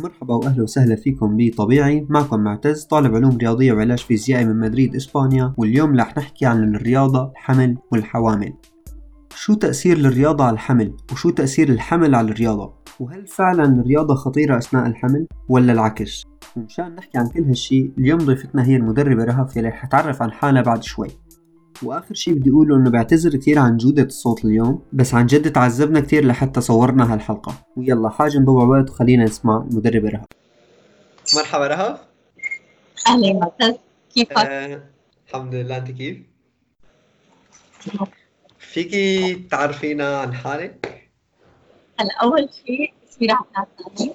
مرحبا وأهلا وسهلا فيكم بطبيعي. معكم معتز طالب علوم رياضية وعلاج فيزيائي من مدريد إسبانيا. واليوم رح نحكي عن الرياضة الحمل والحوامل. شو تأثير الرياضة على الحمل؟ وشو تأثير الحمل على الرياضة؟ وهل فعلا الرياضة خطيرة أثناء الحمل ولا العكس؟ ومشان نحكي عن كل هالشي اليوم ضيفتنا هي المدربة رهف يلي حتعرف عن حالها بعد شوي. وآخر شي بدي أقوله إنه بعتذر كثير عن جودة الصوت اليوم بس عن جد تعذبنا كثير لحتى صورنا هالحلقة. ويلا حاجة نضوع وقت وخلينا نسمع المدربة رهف. مرحبا رهف. أهلا معتز كيفك؟ آه، الحمد لله. أنت كيف؟ فيكي تعرفينا عن حالك؟ هلا أول شيء اسمي عبد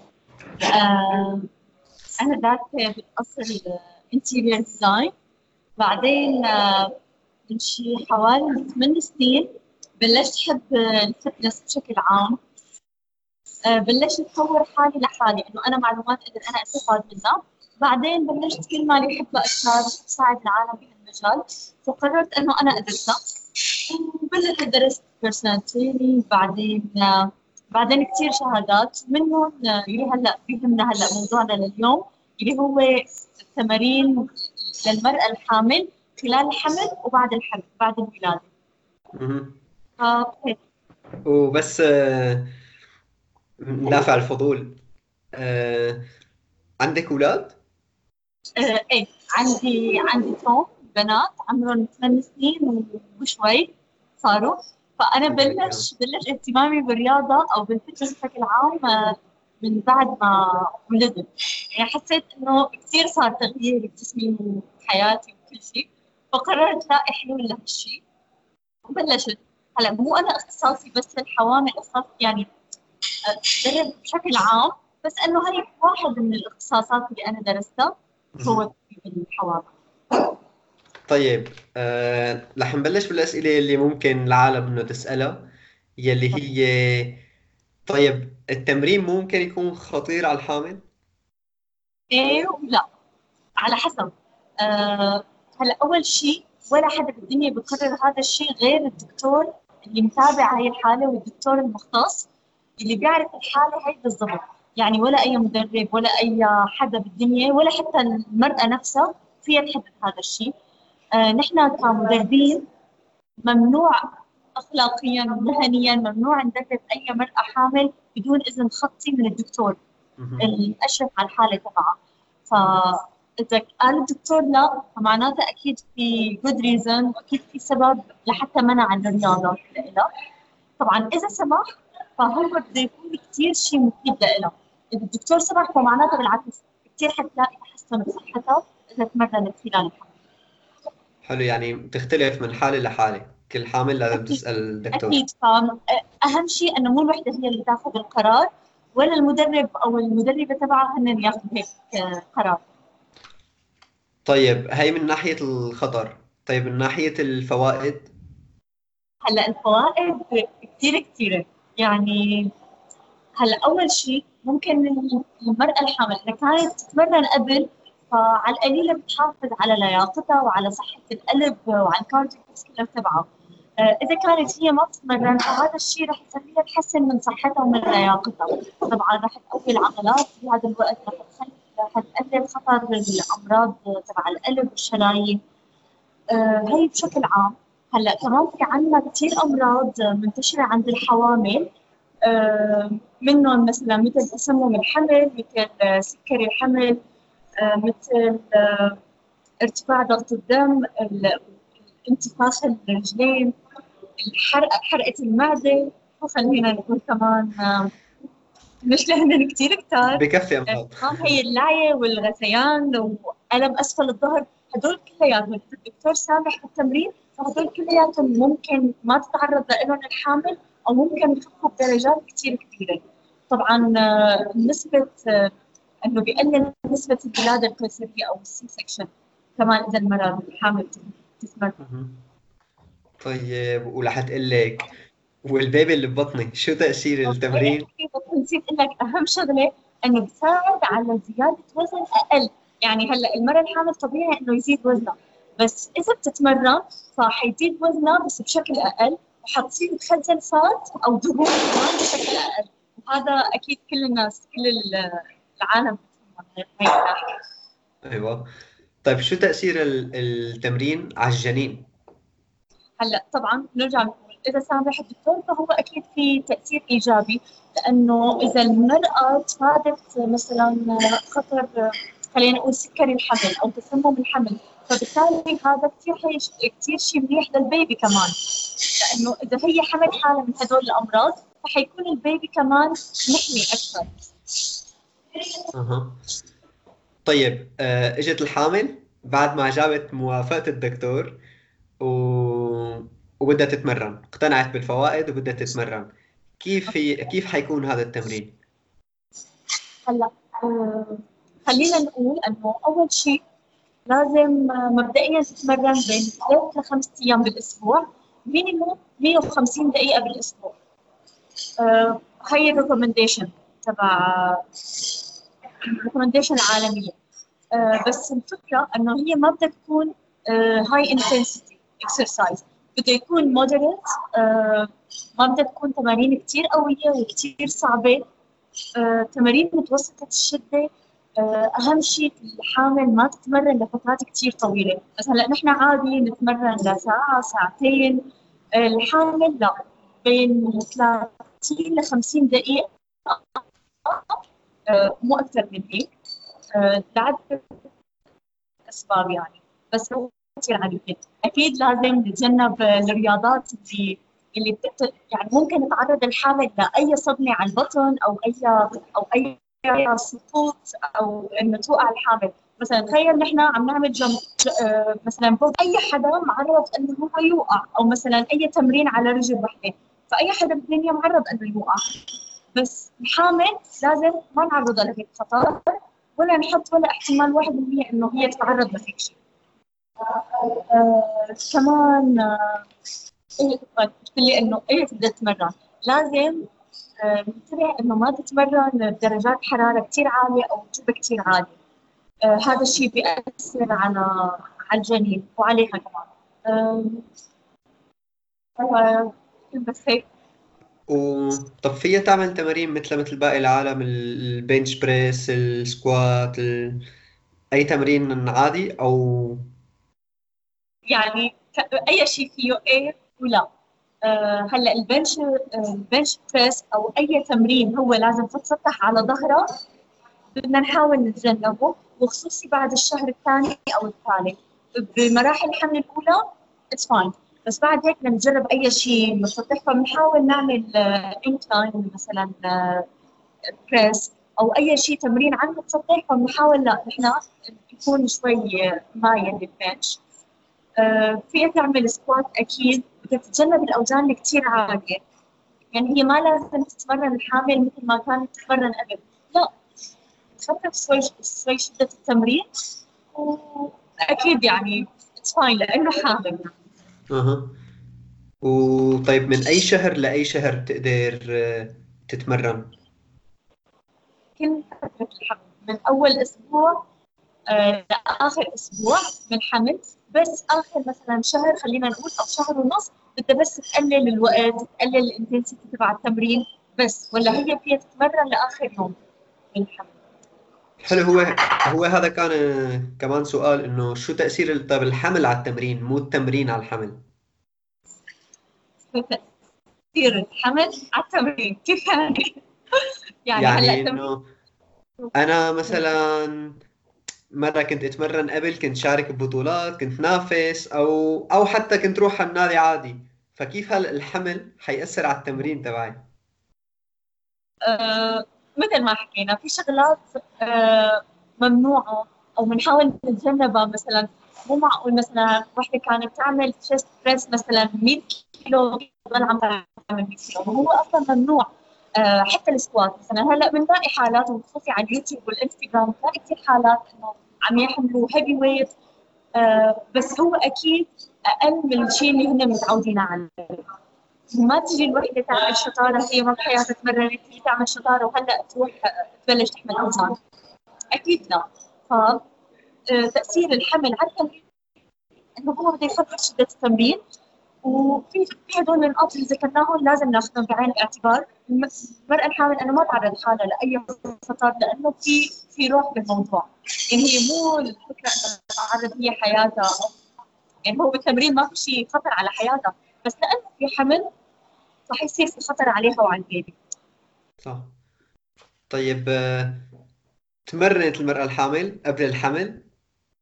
آه، أنا دارسة بالاصل interior design بعدين آه، من شي حوالي ثمان سنين بلشت احب ال fitness بشكل عام. آه، بلشت أطور حالي لحالي إنه أنا معلومات أقدر أنا استفاد منها بعدين بلشت كل ما اللي احبه أكثر اساعد العالم بهالمجال فقررت إنه أنا ادرسها وبلشت درست personal training بعدين بعدين كثير شهادات منهم آه، اللي هلأ بيهمنا هلأ موضوعنا لليوم اللي هو التمارين للمرأة الحامل خلال الحمل وبعد الحمل بعد الولادة آه وبس آه، دافع الفضول. آه، عندك أولاد؟ آه إيه عندي عندي توم بنات عمرهم ثمان سنين وشوي صاروا. فأنا بلش بلش اهتمامي بالرياضة أو بالفتنس بشكل عام آه، من بعد ما ولدت. يعني حسيت إنه كثير صار تغيير بجسمي وحياتي وكل شيء. فقررت لاقي حلول لهالشيء وبلشت هلا مو أنا اختصاصي بس الحوامل اختصاص يعني آه، بشكل عام بس إنه هي واحد من الاختصاصات اللي أنا درستها هو الحوامل طيب آه، رح نبلش بالأسئلة اللي ممكن العالم إنه تسألها يلي هي طيب التمرين ممكن يكون خطير على الحامل؟ إيه ولا. على حسب. آه هلا أول شيء ولا حدا بالدنيا بقرر هذا الشيء غير الدكتور اللي متابع هاي الحالة والدكتور المختص اللي بيعرف الحالة هاي بالضبط. يعني ولا أي مدرب ولا أي حدا بالدنيا ولا حتى المرأة نفسها فيها تحدد هذا الشيء. آه نحن كمدربين ممنوع اخلاقيا ومهنيا ممنوع ندرب أي مرأة حامل بدون إذن خطي من الدكتور. الأشرف على الحالة تبعها ف اذا قال الدكتور لا فمعناته أكيد في جود ريزن وأكيد في سبب لحتى منع الرياضة لها طبعا إذا سمح فهو بده يكون كثير شيء مفيد لها إذا الدكتور سمح فمعناته بالعكس كثير حتلاقي تحسن بصحتها إذا تمرنت خلال الحمل. حلو يعني بتختلف من حالة لحالة. كل حامل لازم تسأل الدكتور. أكيد فاهم شيء إنه مو الوحدة هي اللي تاخذ القرار ولا المدرب أو المدربة تبعها هن ياخذوا هيك قرار. طيب هي من ناحية الخطر. طيب من ناحية الفوائد؟ هلأ الفوائد كثير كثيرة يعني هلأ أول شيء ممكن المرأة الحامل إذا كانت تتمرن قبل فعلى القليلة بتحافظ على لياقتها وعلى صحة القلب وعلى الكارديو تبعها. آه، إذا كانت هي ما بتتمرن فهذا الشيء رح يخليها تحسن من صحتها ومن لياقتها. طبعا رح تقوي العضلات في هذا الوقت رح تخلي حتقلل خطر الامراض تبع القلب والشرايين. آه هي بشكل عام هلأ كمان في عندنا كثير أمراض منتشرة عند الحوامل. آه منهم مثلا مثل تسمم الحمل مثل سكري الحمل آه مثل ارتفاع ضغط الدم انتفاخ الرجلين الحرقه حرقة المعدة وخلينا نقول كمان. مش لهن كثير كتار. بكفي امراض هي اللعيه والغثيان وألم أسفل الظهر هدول كلياتهم. الدكتور سامح بالتمرين فهدول كلياتهم ممكن ما تتعرض لهم الحامل أو ممكن يخفوا بدرجات كثير كبيرة. طبعا آه، نسبة آه، إنه بيقلل نسبة الولاده القيصرية أو ال C-section كمان إذا المراه الحامل تتمرن طيب ورح تقول لك وال baby اللي ببطني شو تأثير التمرين؟ نسيت أقول لك أهم شغلة إنه بساعد على زيادة وزن أقل. يعني هلأ المراه الحامل طبيعي إنه يزيد وزنها بس إذا بتتمرن فحيزيد وزنها بس بشكل أقل. وحتصير تخزن fat أو دهون كمان بشكل أقل. وهذا أكيد كل الناس كل العالم هي أيوه. طيب شو تأثير التمرين على الجنين؟ هلأ طبعا نرجع إذا سامح الدكتور فهو أكيد في تأثير إيجابي لأنه إذا المرأة تفادت مثلا خطر خلينا نقول سكري الحمل أو تسمم الحمل فبالتالي هذا كثير كثير شيء منيح للبيبي كمان. لأنه إذا هي حمل حاله من هدول الأمراض فحيكون البيبي كمان محمي أكثر. أها. طيب آه، إجت الحامل بعد ما جابت موافقة الدكتور و... وبدها تتمرن. اقتنعت بالفوائد وبدها تتمرن. كيف هي... كيف حيكون هذا التمرين؟ هلا آه، خلينا نقول إنه أول شيء لازم مبدئيا تتمرن بين ثلاث لخمس أيام بالأسبوع minimum 150 دقيقة بالأسبوع. آه، هي ال recommendation تبع ال recommendation العالميه آه، بس الفكرة إنه هي ما بدها تكون high intensity exercise بده يكون moderate ما بدها تكون تمارين كثير قوية وكثير صعبة. آه، تمارين متوسطة الشدة آه، أهم شيء الحامل ما تتمرن لفترات كثير طويلة. مثلا نحن عادي نتمرن لساعة ساعتين. الحامل لا بين 30 ل 50 دقيقة. آه، مو أكثر من هيك. آه، لعدة أسباب يعني. بس هو كثير عديد أكيد لازم نتجنب الرياضات اللي اللي بتقتل يعني ممكن تعرض الحامل لاي صدمة على البطن أو اي أو أي سقوط أو إنه توقع الحامل. مثلا تخيل نحن عم نعمل جنب آه، مثلا أي حدا معرض إنه هو يوقع أو مثلا أي تمرين على رجل وحدة فأي حدا بالدنيا معرض إنه يوقع. بس الحامل لازم ما نعرضها لهيك خطر ولا نحط ولا احتمال واحد من إنه هي تتعرض لهيك شيء. كمان آه إيه قلت لي إنه إيه بدها تتمرن؟ لازم ننتبه إنه ما تتمرن بدرجات حرارة كثير عالية أو رطوبة كثير عالية. آه هذا الشيء بيأثر على على الجنين وعليها كمان. آه بس هيك. و طب فيها تعمل تمارين مثل مثل باقي العالم البنش بريس السكوات ال... أي تمرين عادي أو يعني أي شيء فيه إيه ولا آه هلا ال bench ال bench press أو أي تمرين هو لازم تتسطح على ظهره. بدنا نحاول نتجنبه وخصوصي بعد الشهر الثاني أو الثالث. بمراحل الحمل الأولى it's fine بس بعد هيك بدنا نجرب أي شيء متسطح فبنحاول نعمل incline آه، مثلا press آه، أو أي شيء تمرين على المتسطح فبنحاول لا نحن يكون شوي مايل لل bench آه، فيها تعمل squat أكيد بدها تتجنب الأوزان اللي كثير عالية. يعني هي ما لازم تتمرن الحامل مثل ما كانت تتمرن قبل. لا تخفف شوي شوي شدة التمرين وأكيد يعني it's fine لأنه حامل. أها. وطيب من أي شهر لأي شهر تقدر آه، تتمرن؟ كل فترة الحمل من أول أسبوع آه، لآخر أسبوع من حمل. بس آخر مثلا شهر خلينا نقول أو شهر ونص بدها بس تقلل الوقت تقلل الانتنسيتي تبع التمرين بس. ولا هي فيها تتمرن لآخر يوم. من الحمل حلو. هو هو هذا كان كمان سؤال إنه شو تأثير طيب الحمل على التمرين مو التمرين على الحمل؟ تأثير الحمل على التمرين؟ كيف يعني؟ يعني, يعني إنه أنا مثلا مرة كنت أتمرن قبل كنت شارك ببطولات كنت نافس أو أو حتى كنت روح على النادي عادي. فكيف هل الحمل حيأثر على التمرين تبعي؟ أه مثل ما حكينا في شغلات آه، ممنوعة أو بنحاول نتجنبها. مثلا مو معقول مثلا وحده كانت تعمل تشيست بريس مثلا 100 كيلو تضل عم تعمل 100 كيلو. وهو أصلا ممنوع آه، حتى ال squat. مثلا هلأ بنلاقي حالات وخصوصي على اليوتيوب والإنستغرام بنلاقي كثير حالات إنه عم يحملوا heavy weight آه، بس هو أكيد أقل من الشيء اللي هن متعودين عليه. ما تجي الوحدة تعمل شطارة هي ما بحياتها تمرنت هي تعمل شطارة وهلأ تروح تبلش تحمل اوزان أكيد لا. ف آه، تأثير الحمل على إنه هو بده يخفف شدة التمرين. وفي في هدول النقاط اللي ذكرناهم لازم ناخذهم بعين الاعتبار. المرأة الحامل أنا ما تعرض حالها لأي خطر لأنه في في روح بالموضوع يعني هي مو الفكرة أنها تعرض هي حياتها يعني هو بالتمرين ما في شيء خطر على حياتها بس لأنه في حمل رح يصير في خطر عليها وعلى البيبي. صح. طيب آه، تمرنت المرأة الحامل قبل الحمل؟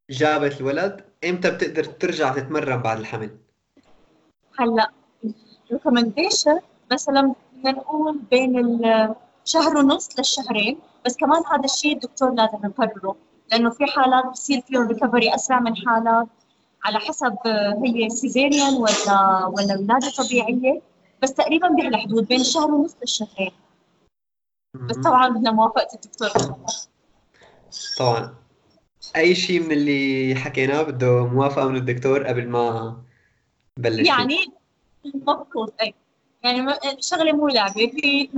جابت الولد؟ إمتى بتقدر ترجع تتمرن بعد الحمل؟ هلأ recommendation مثلا بدنا نقول بين الشهر ونص للشهرين. بس كمان هذا الشيء الدكتور لازم يقرره لأنه في حالات بصير فيهم recovery أسرع من حالات على حسب هي cesarean ولا ولا ولادة طبيعية. بس تقريبا بهالحدود بين الشهر ونص للشهرين. بس طبعا بدنا موافقة الدكتور. طبعا. أي شيء من اللي حكيناه بده موافقة من الدكتور قبل ما بلش؟ يعني المفروض اي يعني شغله مو لعبة. في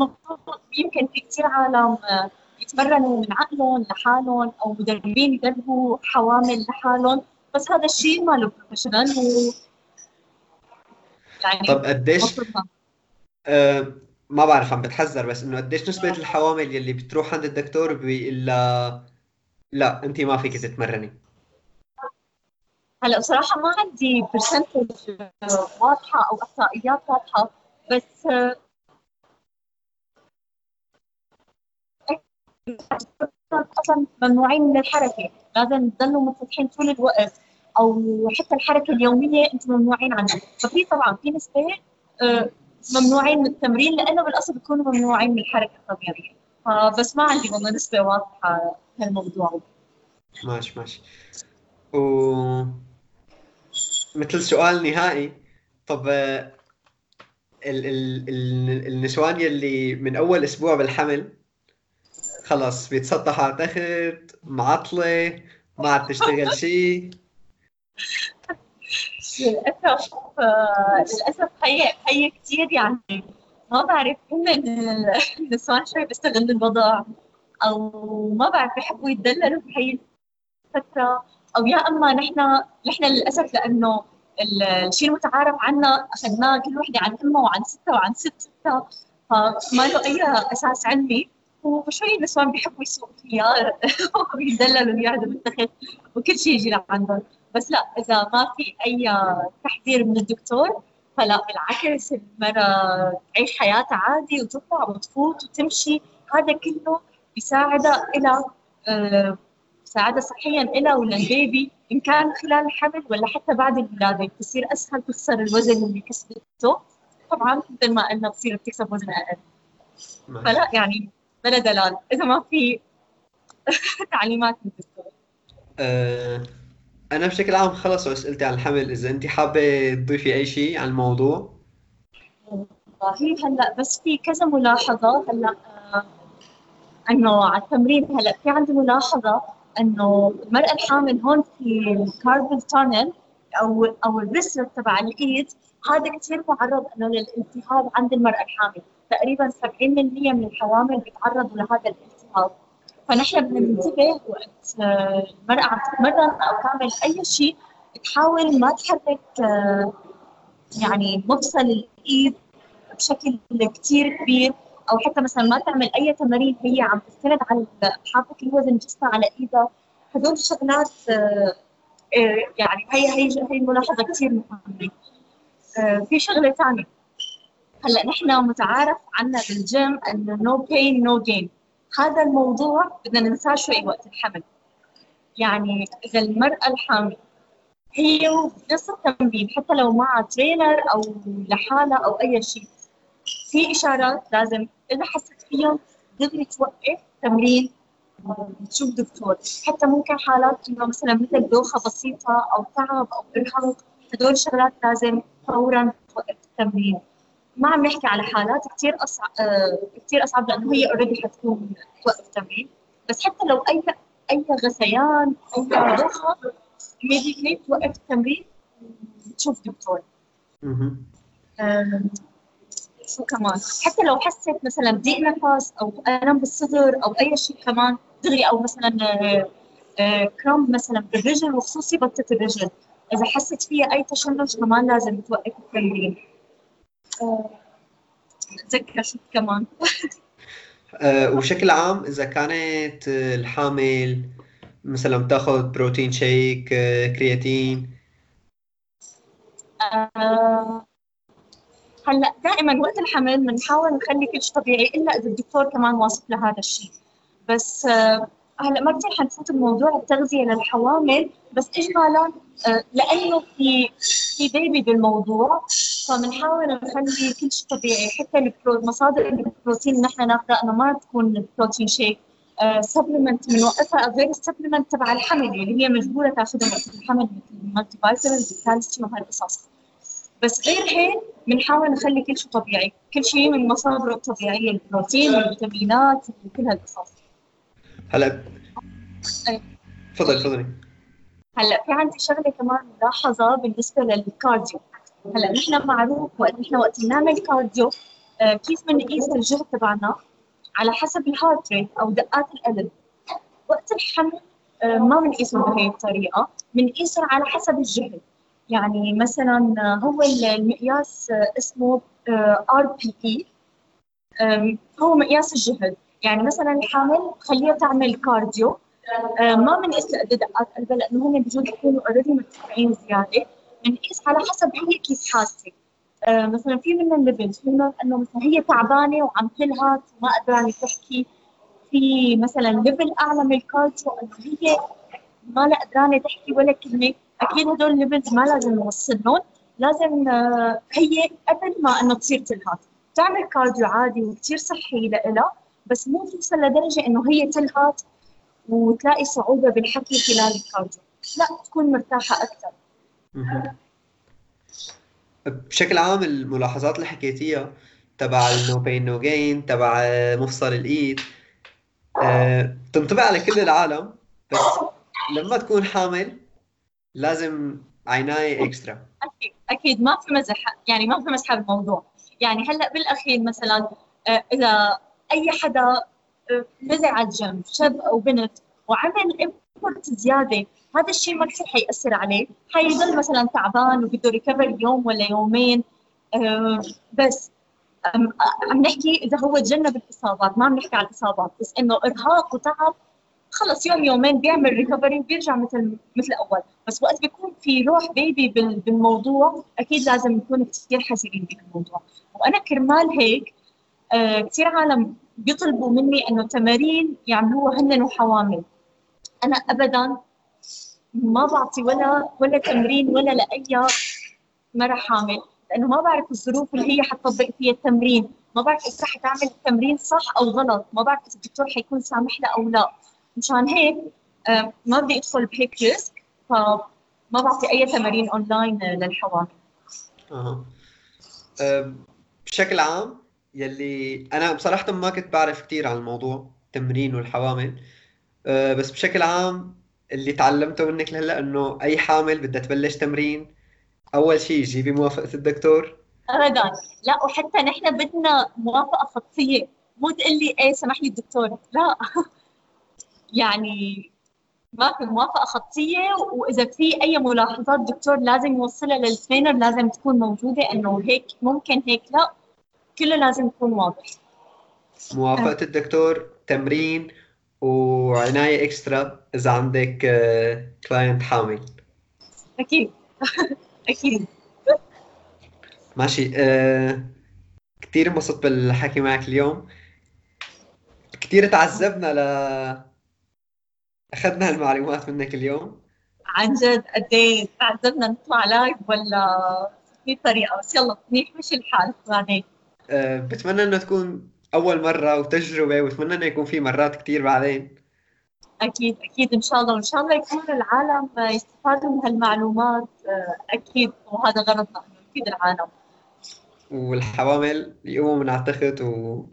يمكن في كثير عالم آه، يتمرنوا من عقلهم لحالهم أو مدربين يدربوا حوامل لحالهم. بس هذا الشيء ما له بروفيشنال و يعني طب قديش؟ آه ما بعرف عم بتحذر بس إنه قديش نسبة الحوامل يلي بتروح عند الدكتور بيقول لا انت ما فيك تتمرني. هلا بصراحة ما عندي برسنتج واضحة أو إحصائيات واضحة. بس أصلا ممنوعين من الحركة. لازم تضلوا منفتحين طول الوقت أو حتى الحركة اليومية أنتم ممنوعين عنها. ففي طبعا في نسبة آه، ممنوعين من التمرين لأنه بالأصل بيكونوا ممنوعين من الحركة الطبيعية. فبس ما عندي والله نسبة واضحة بهالموضوع ماشي ماشي. و مثل سؤال نهائي طب ال ال ال النسوان يلي من أول أسبوع بالحمل خلص بيتسطحوا على تخت معطلة ما عاد تشتغل شيء للأسف للأسف هي هي كثير يعني ما بعرف هم النسوان شوي بيستغلوا الوضع أو ما بعرف بيحبوا يتدللوا بهي الفترة أو يا أما نحن نحن للأسف لأنه الشيء المتعارف عنا أخذناه كل وحده عن امها وعن ستها وعن ست ستها فما له أي أساس علمي. وشوي النسوان بيحبوا يسوقوا خيار ويدللوا ويقعدوا بالتخت وكل شيء يجي لعندهم. بس لا إذا ما في أي تحذير من الدكتور فلا بالعكس المرأة تعيش حياتها عادي وتطلع وتفوت وتمشي. هذا كله بيساعدها إلى آه، سعادة صحيا إلها وللبيبي. إن كان خلال الحمل ولا حتى بعد الولادة بتصير أسهل تخسر الوزن اللي كسبته طبعا مثل ما قلنا بتصير بتكسب وزن أقل. فلا يعني بلا دلال. إذا ما في تعليمات من الدكتور. أه أنا بشكل عام خلص أسئلتي عن الحمل. إذا أنت حابة تضيفي أي شيء عن الموضوع؟ والله هلأ بس في كذا ملاحظة. هلأ آه، إنه على التمرين هلأ في عندي ملاحظة. إنه المرأة الحامل هون في الكاربل تانل أو أو الريسر تبع الإيد هذا كثير معرض إنه للالتهاب عند المرأة الحامل. تقريبا 70% من الحوامل بيتعرضوا لهذا الالتهاب. فنحن بدنا ننتبه وقت آه، المرأة عم تتمرن أو تعمل أي شيء تحاول ما تحرك آه، يعني مفصل الإيد بشكل كثير كبير. أو حتى مثلا ما تعمل أي تمارين هي عم تستند على حاطه الوزن جسمها على ايدها هدول الشغلات آه، آه، يعني هي هي هي الملاحظه كثير مهمة. آه، في شغلة ثانية هلأ نحن متعارف عنا بالجيم إنه no pain no gain هذا الموضوع بدنا ننساه شوي وقت الحمل. يعني إذا المرأة الحامل هي نفس التمرين حتى لو معها trainer أو لحالها أو أي شيء في اشارات لازم إذا حسيت فيهم دغري توقف تمرين تشوف دكتور. حتى ممكن حالات إنه مثلا مثل دوخة بسيطة أو تعب أو إرهاق هدول الشغلات لازم فورا توقف التمرين. ما عم نحكي على حالات كثير اصعب آه كثير أصعب لأنه هي already حتكون توقف تمرين بس حتى لو أي أي غثيان اي دوخة immediately توقف التمرين. وتشوف دكتور. شو كمان؟ حتى لو حسيت مثلا ضيق نفس أو ألم بالصدر أو أي شيء كمان دغري أو مثلا cramp آه، مثلا بالرجل وخصوصي بطة الرجل إذا حست فيها أي تشنج كمان لازم توقف التمرين. آه، أتذكر شو كمان. وبشكل عام إذا كانت الحامل مثلا بتاخذ protein shake creatine؟ آه، هلا دائما وقت الحمل بنحاول نخلي كل شيء طبيعي إلا إذا الدكتور كمان واصف لهذا الشيء. بس آه، هلا ما كثير حنفوت بموضوع التغذية للحوامل بس اجمالا آه، لأنه في في baby بالموضوع فبنحاول نخلي كل شيء طبيعي حتى مصادر البروتين نحن ناخذها إنه ما تكون protein shake supplement بنوقفها غير ال supplement تبع الحمل اللي هي مجبورة تاخذها وقت الحمل مثل ال multivitamins والكالسيوم وهالقصص بس غير هيك بنحاول نخلي كل شيء طبيعي. كل شيء من مصادره الطبيعية البروتين والفيتامينات وكل هالقصص. هلا. تفضل تفضلي. هلا في عندي شغلة كمان ملاحظة بالنسبة لل cardio. هلا نحن معروف وقت نحن وقت بنعمل cardio آه، كيف بنقيس الجهد تبعنا؟ على حسب ال heart rate أو دقات القلب. وقت الحمل آه، ما بنقيسه بهي الطريقة بنقيسه على حسب الجهد. يعني مثلا هو المقياس اسمه RPE هو مقياس الجهد. يعني مثلا الحامل خليها تعمل cardio. ما بنقيس قد دقات قلبها لأنه هم بجوز يكونوا already مرتفعين زيادة. بنقيس على حسب هي كيف حاسة. مثلا في منها ال levels في منها إنه مثلا هي تعبانة وعم تلهث وما قدرانة تحكي. في مثلا level أعلى من ال cardio إنه هي ما قدرانة تحكي ولا كلمة. أكيد هدول ال levels ما لازم نوصلهم لازم آه، هي قبل ما إنه تصير تلهث. تعمل cardio عادي وكثير صحي لها بس مو توصل لدرجة إنه هي تلهث وتلاقي صعوبة بالحكي خلال ال cardio لا تكون مرتاحة أكثر. بشكل عام الملاحظات اللي حكيتيها تبع ال no pain no gain تبع مفصل الإيد أه تنطبق على كل العالم بس لما تكون حامل لازم عناية extra أكيد أكيد. ما في مزح يعني ما في مزح بالموضوع يعني هلأ بالأخير مثلا آه، إذا أي حدا آه، نزل على الجيم شاب أو بنت وعمل effort زيادة هذا الشيء ما كثير حيأثر عليه. حيضل مثلا تعبان وبده recover يوم ولا يومين آه، بس عم نحكي إذا هو تجنب الإصابات ما عم نحكي على الإصابات بس إنه إرهاق وتعب خلص يوم يومين بيعمل recovery وبيرجع مثل مثل اول بس وقت بيكون في روح baby بالموضوع أكيد لازم نكون كثير حذرين بالموضوع وأنا كرمال هيك آه كثير عالم بيطلبوا مني إنه تمارين يعملوها هن وحوامل أنا ابدا ما بعطي ولا ولا تمرين ولا لاي مره حامل لأنه ما بعرف الظروف اللي هي حتطبق فيها التمرين. ما بعرف إذا رح تعمل التمرين صح أو غلط. ما بعرف إذا الدكتور حيكون سامح لها أو لا. مشان هيك آه، ما بدي أدخل بهيك risk فما بعطي أي تمارين اونلاين للحوامل أها. بشكل عام يلي أنا بصراحة ما كنت بعرف كثير عن الموضوع التمرين والحوامل. أه، بس بشكل عام اللي تعلمته منك لهلأ إنه أي حامل بدها تبلش تمرين أول شيء جيبي موافقة الدكتور. ابدا. لا وحتى نحن بدنا موافقة خطية. مو تقول لي إيه سمح لي الدكتور. لا. يعني ما في موافقة خطية وإذا في أي ملاحظات دكتور لازم يوصلها للترينر لازم تكون موجودة إنه هيك ممكن هيك لا كله لازم يكون واضح. موافقة الدكتور تمرين وعناية extra إذا عندك client آه، حامل. أكيد. أكيد. ماشي أه كثير انبسطت بالحكي معك اليوم. كثير تعذبنا ل أخذنا هالمعلومات منك اليوم. عن جد قد إيه تعذبنا نطلع live ولا في طريقة؟ بس يلا منيح مشي الحال بعدين أه بتمنى إنه تكون أول مرة وتجربة وبتمنى إنه يكون في مرات كثير بعدين. أكيد أكيد إن شاء الله. وإن شاء الله يكون العالم يستفادوا من هالمعلومات أه، أكيد. وهذا غرضنا انه العالم. والحوامل يقوموا من على التخت و...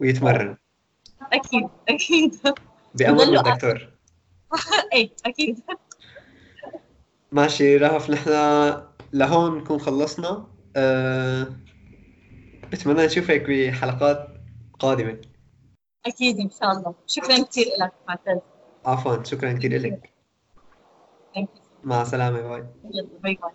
ويتمرن أكيد أكيد. بأمر الدكتور إيه أكيد. ماشي رهف نحن لهون نكون خلصنا. أه... بتمنى نشوفك بحلقات قادمة. أكيد إن شاء الله. شكرا كثير لك معتز عفوا شكرا كثير لك مع السلامة باي. باي باي.